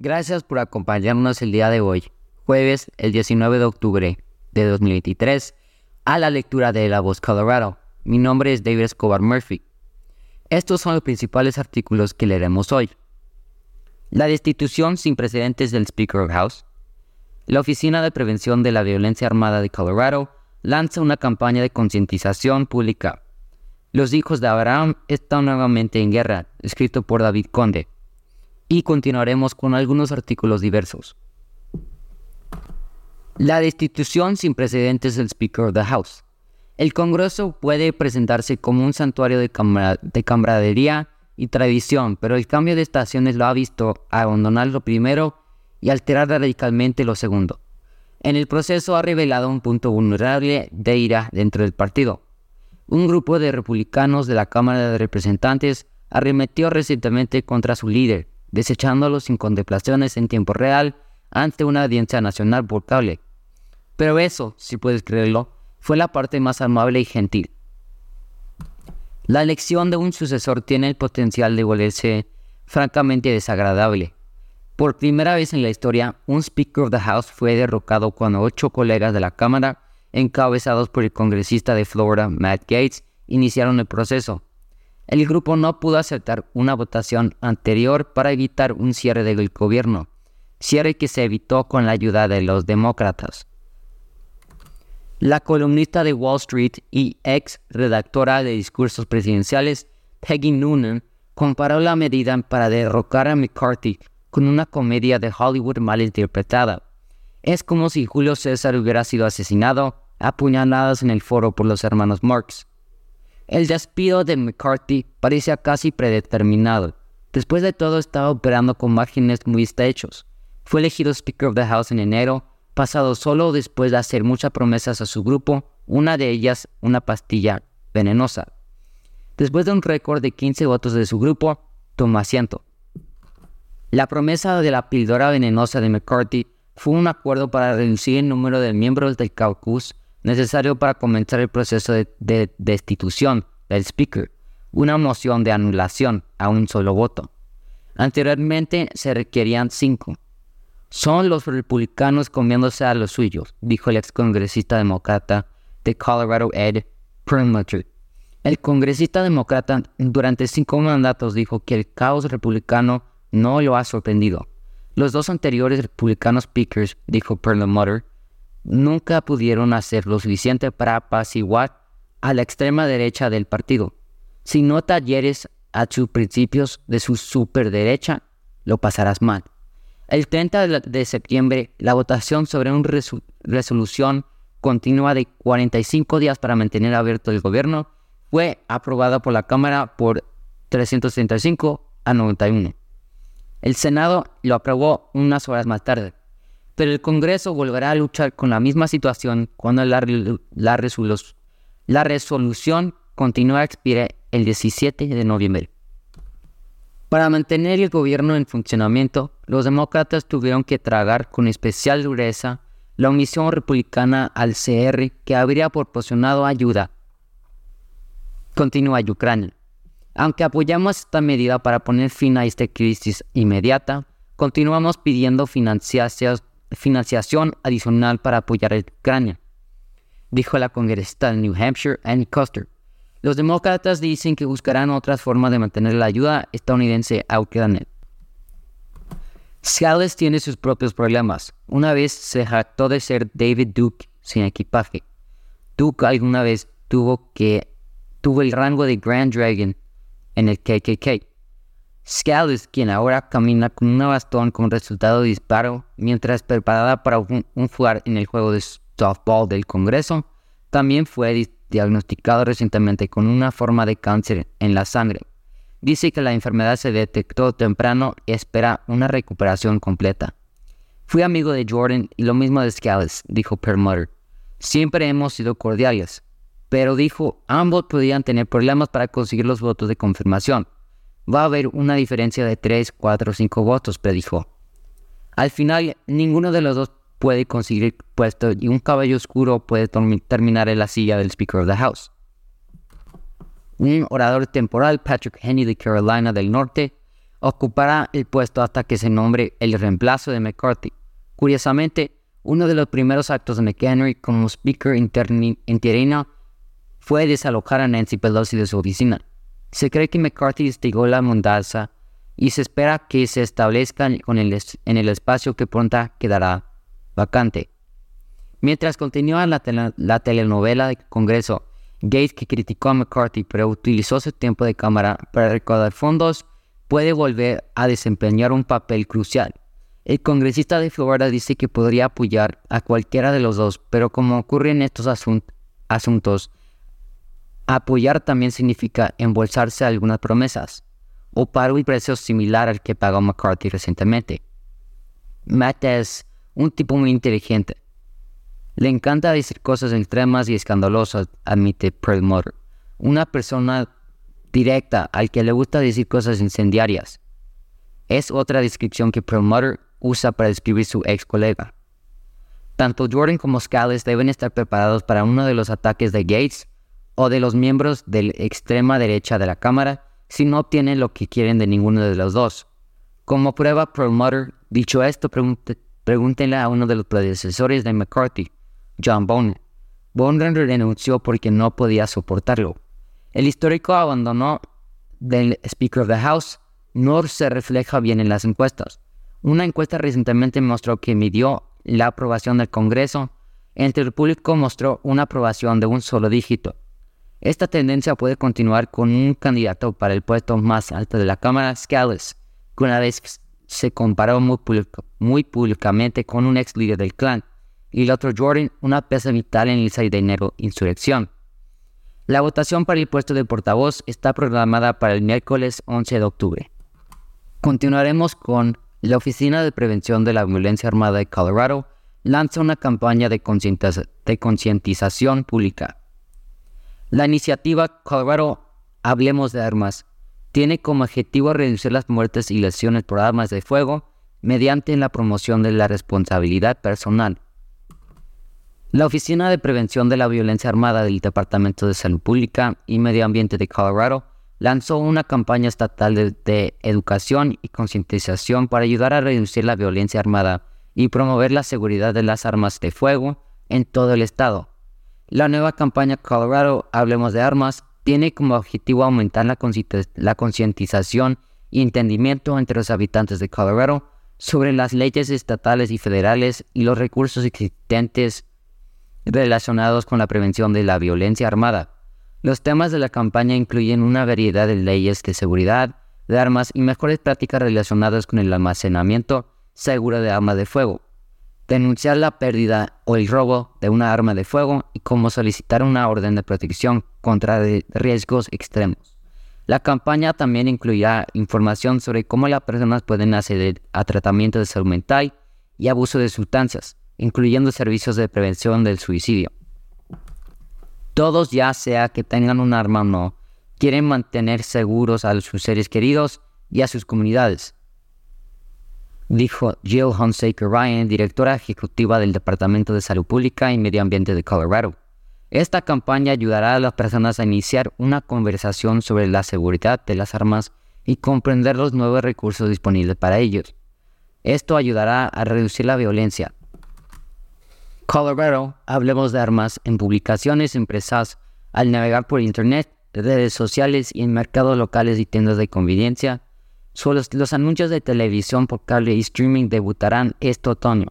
Gracias por acompañarnos el día de hoy, jueves el 19 de octubre de 2023, a la lectura de La Voz Colorado. Mi nombre es David Escobar Murphy. Estos son los principales artículos que leeremos hoy. La destitución sin precedentes del Speaker of House. La Oficina de Prevención de la Violencia Armada de Colorado lanza una campaña de concientización pública. Los hijos de Abraham están nuevamente en guerra, escrito por David Conde. Y continuaremos con algunos artículos diversos. La destitución sin precedentes del Speaker of the House. El Congreso puede presentarse como un santuario de, camaradería y tradición, pero el cambio de estaciones lo ha visto abandonar lo primero y alterar radicalmente lo segundo. En el proceso ha revelado un punto vulnerable de ira dentro del partido. Un grupo de republicanos de la Cámara de Representantes arremetió recientemente contra su líder, desechándolo sin contemplaciones en tiempo real ante una audiencia nacional por. Pero eso, si puedes creerlo, fue la parte más amable y gentil. La elección de un sucesor tiene el potencial de volverse francamente desagradable. Por primera vez en la historia, un Speaker of the House fue derrocado cuando ocho colegas de la Cámara, encabezados por el congresista de Florida, Matt Gates, iniciaron el proceso. El grupo no pudo aceptar una votación anterior para evitar un cierre del gobierno, cierre que se evitó con la ayuda de los demócratas. La columnista de Wall Street y ex redactora de discursos presidenciales, Peggy Noonan, comparó la medida para derrocar a McCarthy con una comedia de Hollywood mal interpretada. Es como si Julio César hubiera sido asesinado a puñaladas en el foro por los hermanos Marx. El despido de McCarthy parecía casi predeterminado. Después de todo estaba operando con márgenes muy estrechos. Fue elegido Speaker of the House en enero, pasado solo después de hacer muchas promesas a su grupo, una de ellas una pastilla venenosa. Después de un récord de 15 votos de su grupo, tomó asiento. La promesa de la píldora venenosa de McCarthy fue un acuerdo para reducir el número de miembros del caucus necesario para comenzar el proceso de, destitución del Speaker, una moción de anulación a un solo voto. Anteriormente se requerían cinco. Son los republicanos comiéndose a los suyos, dijo el ex congresista demócrata de Colorado Ed Perlmutter. El congresista demócrata durante cinco mandatos dijo que el caos republicano no lo ha sorprendido. Los dos anteriores republicanos speakers, dijo Perlmutter, nunca pudieron hacer lo suficiente para apaciguar a la extrema derecha del partido. Si no talleres a sus principios de su superderecha, lo pasarás mal. El 30 de septiembre, la votación sobre una resolución continua de 45 días para mantener abierto el gobierno fue aprobada por la Cámara por 335 a 91. El Senado lo aprobó unas horas más tarde, pero el Congreso volverá a luchar con la misma situación cuando la, la, resolución continúa a expirar el 17 de noviembre. Para mantener el gobierno en funcionamiento, los demócratas tuvieron que tragar con especial dureza la omisión republicana al CR que habría proporcionado ayuda continua a Ucrania. Aunque apoyamos esta medida para poner fin a esta crisis inmediata, continuamos pidiendo financiación adicional para apoyar a Ucrania, dijo la congresista de New Hampshire, Annie Custer. Los demócratas dicen que buscarán otras formas de mantener la ayuda estadounidense a Ucrania. Scales tiene sus propios problemas. Una vez se jactó de ser David Duke sin equipaje. Duke alguna vez tuvo que tuvo el rango de Grand Dragon en el KKK. Scales, quien ahora camina con un bastón con resultado de disparo mientras preparada para un, un jugar en el juego de softball del Congreso, también fue diagnosticado recientemente con una forma de cáncer en la sangre. Dice que la enfermedad se detectó temprano y espera una recuperación completa. Fui amigo de Jordan y lo mismo de Scales, dijo Perlmutter. Siempre hemos sido cordiales pero dijo ambos podían tener problemas para conseguir los votos de confirmación. Va a haber una diferencia de 3, 4 o 5 votos, predijo. Al final, ninguno de los dos puede conseguir puesto y un caballo oscuro puede terminar en la silla del Speaker of the House. Un orador temporal, Patrick Henry de Carolina del Norte, ocupará el puesto hasta que se nombre el reemplazo de McCarthy. Curiosamente, uno de los primeros actos de McHenry como Speaker interino fue desalojar a Nancy Pelosi de su oficina. Se cree que McCarthy instigó la mudanza y se espera que se establezca en el espacio que pronto quedará vacante. Mientras continúa la, la telenovela de Congreso, Gates, que criticó a McCarthy pero utilizó su tiempo de cámara para recaudar fondos, puede volver a desempeñar un papel crucial. El congresista de Florida dice que podría apoyar a cualquiera de los dos, pero como ocurre en estos asuntos, apoyar también significa embolsarse algunas promesas o pagar un precio similar al que pagó McCarthy recientemente. Matt es un tipo muy inteligente. Le encanta decir cosas extremas y escandalosas, admite Perlmutter. Una persona directa al que le gusta decir cosas incendiarias. Es otra descripción que Perlmutter usa para describir su ex colega. Tanto Jordan como Scales deben estar preparados para uno de los ataques de Gates o de los miembros de la extrema derecha de la Cámara si no obtienen lo que quieren de ninguno de los dos. Como prueba, Perlmutter, dicho esto, pregúntenle a uno de los predecesores de McCarthy, John Boehner. Boehner renunció porque no podía soportarlo. El histórico abandono del Speaker of the House no se refleja bien en las encuestas. Una encuesta recientemente mostró que midió la aprobación del Congreso. Entre el público mostró una aprobación de un solo dígito. Esta tendencia puede continuar con un candidato para el puesto más alto de la Cámara, Scales, que una vez se comparó muy, públicamente con un ex líder del clan, y el otro Jordan, una pieza vital en el 6 de enero insurrección. La votación para el puesto de portavoz está programada para el miércoles 11 de octubre. Continuaremos con la Oficina de Prevención de la Violencia Armada de Colorado lanza una campaña de concientización pública. La iniciativa Colorado Hablemos de Armas tiene como objetivo reducir las muertes y lesiones por armas de fuego mediante la promoción de la responsabilidad personal la Oficina de Prevención de la Violencia Armada del Departamento de Salud Pública y Medio Ambiente de Colorado lanzó una campaña estatal de, educación y concientización para ayudar a reducir la violencia armada y promover la seguridad de las armas de fuego en todo el estado. La nueva campaña Colorado Hablemos de Armas tiene como objetivo aumentar la concientización y entendimiento entre los habitantes de Colorado sobre las leyes estatales y federales y los recursos existentes relacionados con la prevención de la violencia armada. Los temas de la campaña incluyen una variedad de leyes de seguridad, de armas y mejores prácticas relacionadas con el almacenamiento seguro de armas de fuego, denunciar la pérdida o el robo de una arma de fuego y cómo solicitar una orden de protección contra riesgos extremos. La campaña también incluirá información sobre cómo las personas pueden acceder a tratamiento de salud mental y abuso de sustancias, incluyendo servicios de prevención del suicidio. Todos, ya sea que tengan un arma o no, quieren mantener seguros a sus seres queridos y a sus comunidades, dijo Jill Hunsaker Ryan, directora ejecutiva del Departamento de Salud Pública y Medio Ambiente de Colorado. Esta campaña ayudará a las personas a iniciar una conversación sobre la seguridad de las armas y comprender los nuevos recursos disponibles para ellos. Esto ayudará a reducir la violencia, Colorado, hablemos de armas en publicaciones impresas al navegar por Internet, redes sociales y en mercados locales y tiendas de conveniencia. Solo los anuncios de televisión por cable y streaming debutarán este otoño.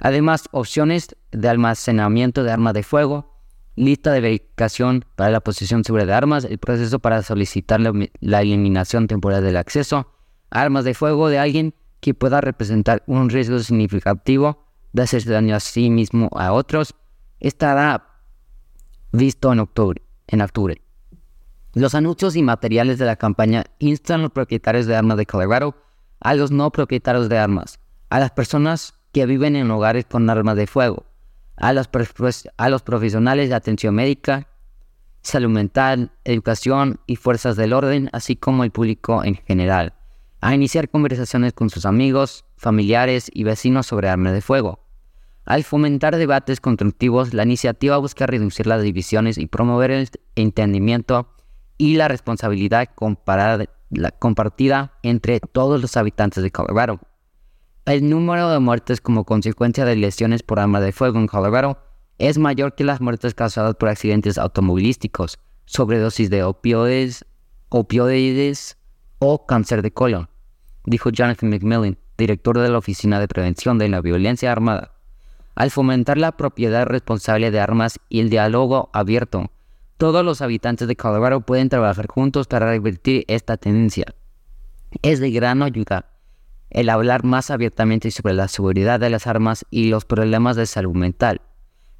Además, opciones de almacenamiento de armas de fuego, lista de verificación para la posesión segura de armas, el proceso para solicitar la eliminación temporal del acceso armas de fuego de alguien que pueda representar un riesgo significativo de hacerse daño a sí mismo a otros, estará visto. En octubre. Los anuncios y materiales de la campaña instan a los propietarios de armas de Colorado, a los no propietarios de armas, a las personas que viven en hogares con armas de fuego, a los, a los profesionales de atención médica, salud mental, educación y fuerzas del orden, así como el público en general, a iniciar conversaciones con sus amigos, familiares y vecinos sobre armas de fuego. Al fomentar debates constructivos, la iniciativa busca reducir las divisiones y promover el entendimiento y la responsabilidad compartida entre todos los habitantes de Colorado. El número de muertes como consecuencia de lesiones por arma de fuego en Colorado es mayor que las muertes causadas por accidentes automovilísticos, sobredosis de opioides, opioides o cáncer de colon, dijo Jonathan McMillan, director de la Oficina de Prevención de la Violencia Armada. Al fomentar la propiedad responsable de armas y el diálogo abierto, todos los habitantes de Colorado pueden trabajar juntos para revertir esta tendencia. Es de gran ayuda el hablar más abiertamente sobre la seguridad de las armas y los problemas de salud mental.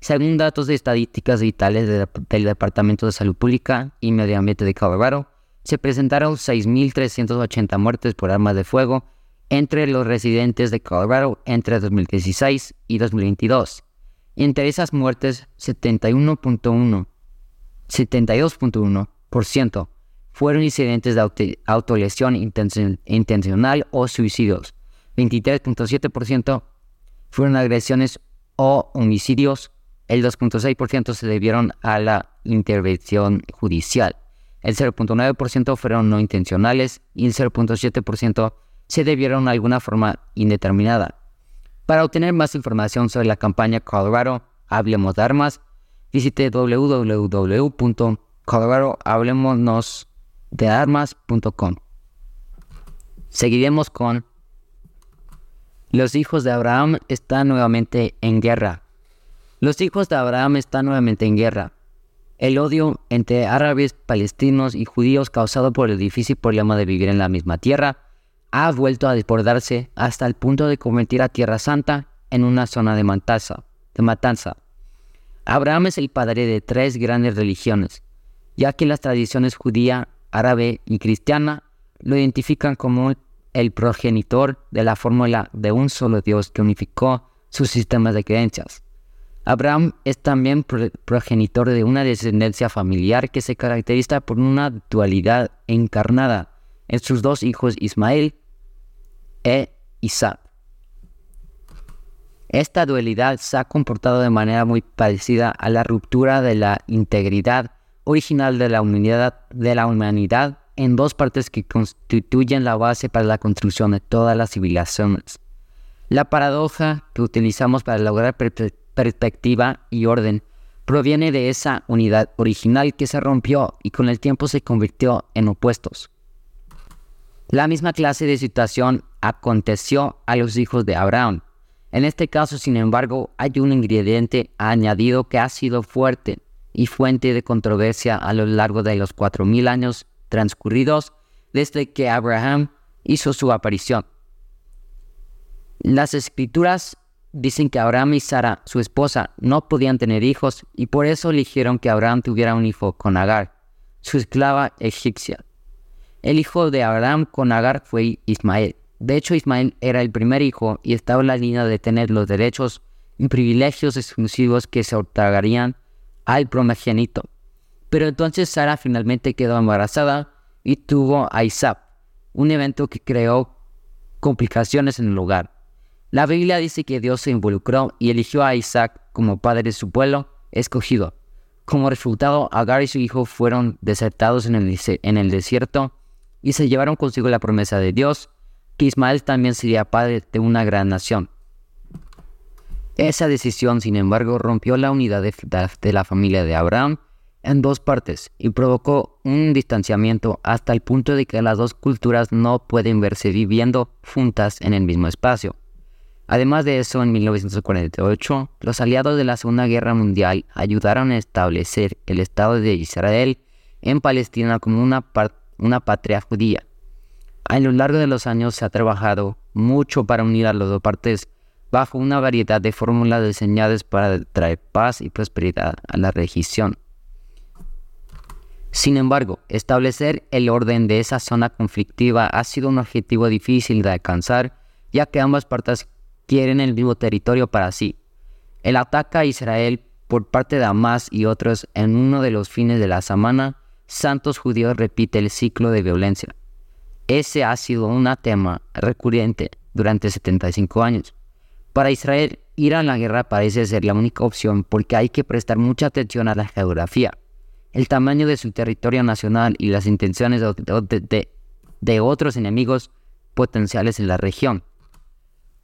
Según datos de estadísticas vitales del Departamento de Salud Pública y Medio Ambiente de Colorado, se presentaron 6.380 muertes por armas de fuego entre los residentes de Colorado entre 2016 y 2022. Entre esas muertes, 71.1 72.1% fueron incidentes de autolesión intencional o suicidios. 23.7% fueron agresiones o homicidios. El 2.6% se debieron a la intervención judicial. El 0.9% fueron no intencionales y el 0.7% se debieron a alguna forma indeterminada. Para obtener más información sobre la campaña Colorado Hablemos de Armas, visite www.coloradohablemosdearmas.com. Seguiremos con Los hijos de Abraham están nuevamente en guerra. Los hijos de Abraham están nuevamente en guerra. El odio entre árabes, palestinos y judíos causado por el difícil problema de vivir en la misma tierra ha vuelto a desbordarse hasta el punto de convertir a Tierra Santa en una zona de matanza. De matanza. Abraham es el padre de tres grandes religiones, ya que las tradiciones judía, árabe y cristiana lo identifican como el progenitor de la fórmula de un solo Dios que unificó sus sistemas de creencias. Abraham es también progenitor de una descendencia familiar que se caracteriza por una dualidad encarnada en sus dos hijos Ismael e Isaac. Esta dualidad se ha comportado de manera muy parecida a la ruptura de la integridad original de la humanidad, de la humanidad en dos partes que constituyen la base para la construcción de todas las civilizaciones. La paradoja que utilizamos para lograr perspectiva y orden proviene de esa unidad original que se rompió y con el tiempo se convirtió en opuestos. La misma clase de situación aconteció a los hijos de Abraham, en este caso, sin embargo, hay un ingrediente añadido que ha sido fuerte y fuente de controversia a lo largo de los 4.000 años transcurridos desde que Abraham hizo su aparición. Las escrituras dicen que Abraham y Sara, su esposa, no podían tener hijos y por eso eligieron que Abraham tuviera un hijo con Agar, su esclava egipcia. El hijo de Abraham con Agar fue Ismael. De hecho, Ismael era el primer hijo y estaba en la línea de tener los derechos y privilegios exclusivos que se otorgarían al primogénito. Pero entonces Sara finalmente quedó embarazada y tuvo a Isaac, un evento que creó complicaciones en el hogar. La Biblia dice que Dios se involucró y eligió a Isaac como padre de su pueblo escogido. Como resultado, Agar y su hijo fueron desertados en el desierto y se llevaron consigo la promesa de Dios que Ismael también sería padre de una gran nación. Esa decisión, sin embargo, rompió la unidad de, la familia de Abraham en dos partes y provocó un distanciamiento hasta el punto de que las dos culturas no pueden verse viviendo juntas en el mismo espacio. Además de eso, en 1948, los aliados de la Segunda Guerra Mundial ayudaron a establecer el Estado de Israel en Palestina como una, una patria judía. A lo largo de los años se ha trabajado mucho para unir a las dos partes bajo una variedad de fórmulas diseñadas para traer paz y prosperidad a la región. Sin embargo, establecer el orden de esa zona conflictiva ha sido un objetivo difícil de alcanzar, ya que ambas partes quieren el mismo territorio para sí. El ataque a Israel por parte de Hamas y otros en uno de los fines de la semana, Santos Judíos repite el ciclo de violencia. Ese ha sido un tema recurrente durante 75 años. Para Israel, ir a la guerra parece ser la única opción porque hay que prestar mucha atención a la geografía, el tamaño de su territorio nacional y las intenciones de, otros enemigos potenciales en la región.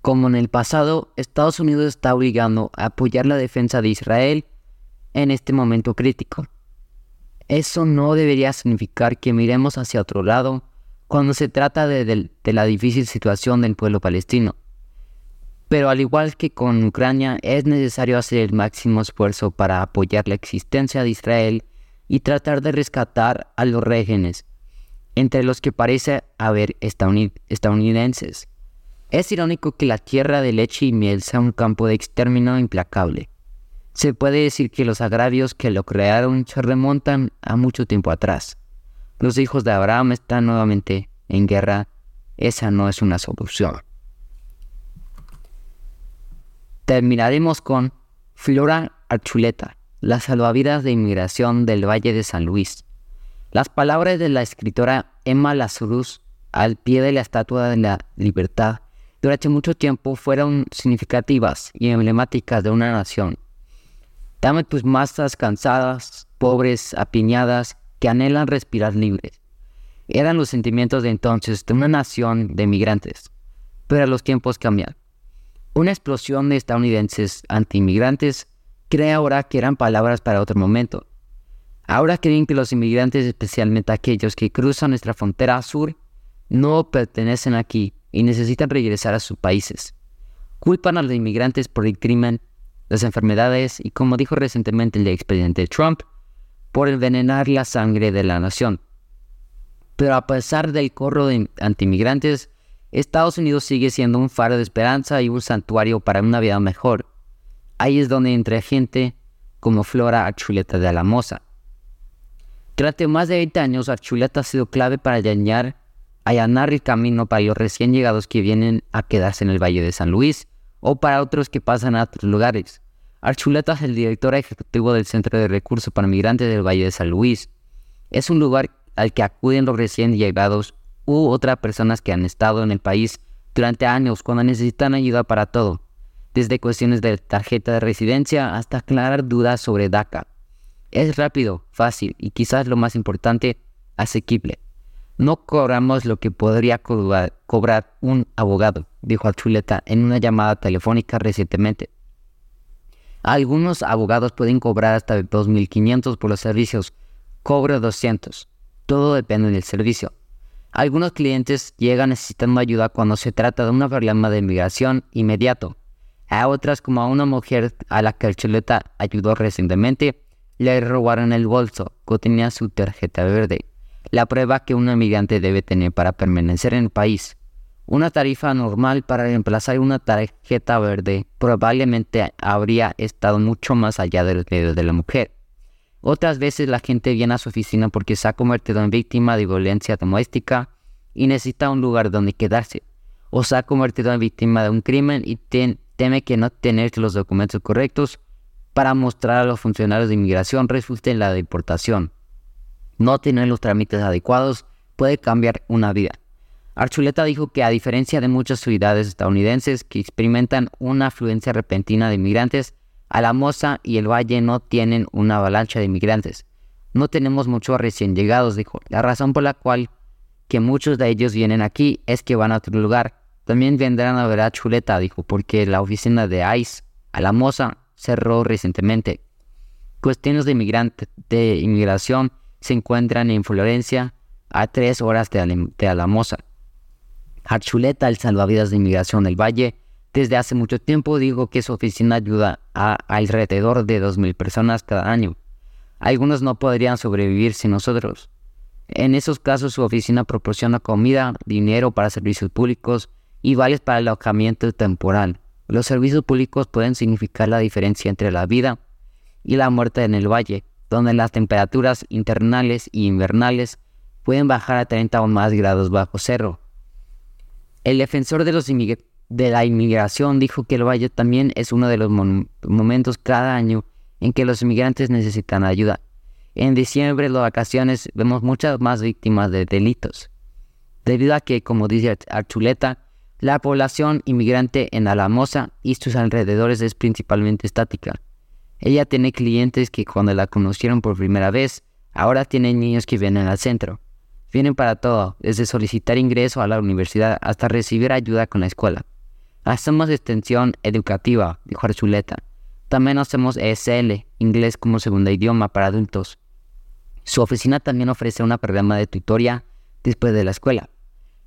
Como en el pasado, Estados Unidos está obligando a apoyar la defensa de Israel en este momento crítico. Eso no debería significar que miremos hacia otro lado cuando se trata de, la difícil situación del pueblo palestino. Pero al igual que con Ucrania, es necesario hacer el máximo esfuerzo para apoyar la existencia de Israel y tratar de rescatar a los regímenes, entre los que parece haber estadounidenses. Es irónico que la tierra de leche y miel sea un campo de exterminio implacable. Se puede decir que los agravios que lo crearon se remontan a mucho tiempo atrás. Los hijos de Abraham están nuevamente en guerra. Esa no es una solución. Terminaremos con Flora Archuleta, la salvavidas de inmigración del Valle de San Luis. Las palabras de la escritora Emma Lazarus al pie de la Estatua de la Libertad durante mucho tiempo fueron significativas y emblemáticas de una nación. Dame tus masas cansadas, pobres, apiñadas, que anhelan respirar libres. Eran los sentimientos de entonces de una nación de migrantes. Pero los tiempos cambian. Una explosión de estadounidenses anti-inmigrantes cree ahora que eran palabras para otro momento. Ahora creen que los inmigrantes, especialmente aquellos que cruzan nuestra frontera sur, no pertenecen aquí y necesitan regresar a sus países. Culpan a los inmigrantes por el crimen, las enfermedades y, como dijo recientemente el expresidente Trump, por envenenar la sangre de la nación. Pero a pesar del corro de antimigrantes, Estados Unidos sigue siendo un faro de esperanza y un santuario para una vida mejor. Ahí es donde entra gente como Flora Archuleta de Alamosa. Durante más de 20 años, Archuleta ha sido clave para allanar, allanar el camino para los recién llegados que vienen a quedarse en el Valle de San Luis o para otros que pasan a otros lugares. Archuleta es el director ejecutivo del Centro de Recursos para Migrantes del Valle de San Luis. Es un lugar al que acuden los recién llegados u otras personas que han estado en el país durante años cuando necesitan ayuda para todo, desde cuestiones de tarjeta de residencia hasta aclarar dudas sobre DACA. Es rápido, fácil y quizás lo más importante, asequible. No cobramos lo que podría cobrar, un abogado, dijo Archuleta en una llamada telefónica recientemente. Algunos abogados pueden cobrar hasta 2.500 por los servicios, cobro 200. Todo depende del servicio. Algunos clientes llegan necesitando ayuda cuando se trata de un problema de inmigración inmediato. A otras, como a una mujer a la que el chuleta ayudó recientemente, le robaron el bolso que tenía su tarjeta verde, la prueba que un inmigrante debe tener para permanecer en el país. Una tarifa normal para reemplazar una tarjeta verde probablemente habría estado mucho más allá de los medios de la mujer. Otras veces la gente viene a su oficina porque se ha convertido en víctima de violencia doméstica y necesita un lugar donde quedarse, o se ha convertido en víctima de un crimen y teme que no tener los documentos correctos para mostrar a los funcionarios de inmigración resulte en la deportación. No tener los trámites adecuados puede cambiar una vida. Archuleta dijo que a diferencia de muchas ciudades estadounidenses que experimentan una afluencia repentina de inmigrantes, Alamosa y el Valle no tienen una avalancha de inmigrantes. No tenemos muchos recién llegados, dijo. La razón por la cual que muchos de ellos vienen aquí es que van a otro lugar. También vendrán a ver a Chuleta, dijo, porque la oficina de ICE, Alamosa, cerró recientemente. Cuestiones de, de inmigración se encuentran en Florencia, a tres horas de, de Alamosa. Chuleta, el salvavidas de inmigración del Valle, desde hace mucho tiempo digo que su oficina ayuda a alrededor de 2.000 personas cada año. Algunos no podrían sobrevivir sin nosotros. En esos casos su oficina proporciona comida, dinero para servicios públicos y vales para el alojamiento temporal. Los servicios públicos pueden significar la diferencia entre la vida y la muerte en el valle, donde las temperaturas internales y invernales pueden bajar a 30 o más grados bajo cero. El defensor de la inmigración dijo que el Valle también es uno de los momentos cada año en que los inmigrantes necesitan ayuda. En diciembre, las vacaciones, vemos muchas más víctimas de delitos. Debido a que, como dice Archuleta, la población inmigrante en Alamosa y sus alrededores es principalmente estática. Ella tiene clientes que cuando la conocieron por primera vez, ahora tienen niños que vienen al centro. Vienen para todo, desde solicitar ingreso a la universidad hasta recibir ayuda con la escuela. Hacemos extensión educativa, dijo Archuleta. También hacemos ESL, inglés como segunda idioma para adultos. Su oficina también ofrece un programa de tutoría después de la escuela.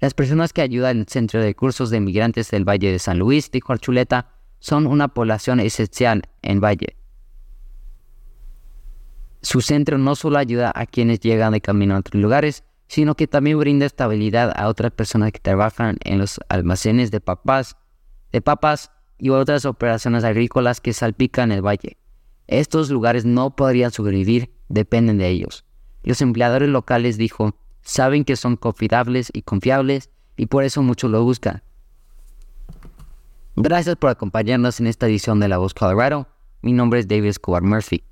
Las personas que ayudan el Centro de Cursos de Inmigrantes del Valle de San Luis, dijo Archuleta, son una población esencial en Valle. Su centro no solo ayuda a quienes llegan de camino a otros lugares, sino que también brinda estabilidad a otras personas que trabajan en los almacenes de papas, de papas y otras operaciones agrícolas que salpican el valle. Estos lugares no podrían sobrevivir, dependen de ellos. Los empleadores locales, dijo, saben que son confiables y confiables y por eso muchos lo buscan. Gracias por acompañarnos en esta edición de La Voz Colorado. Mi nombre es David Escobar Murphy.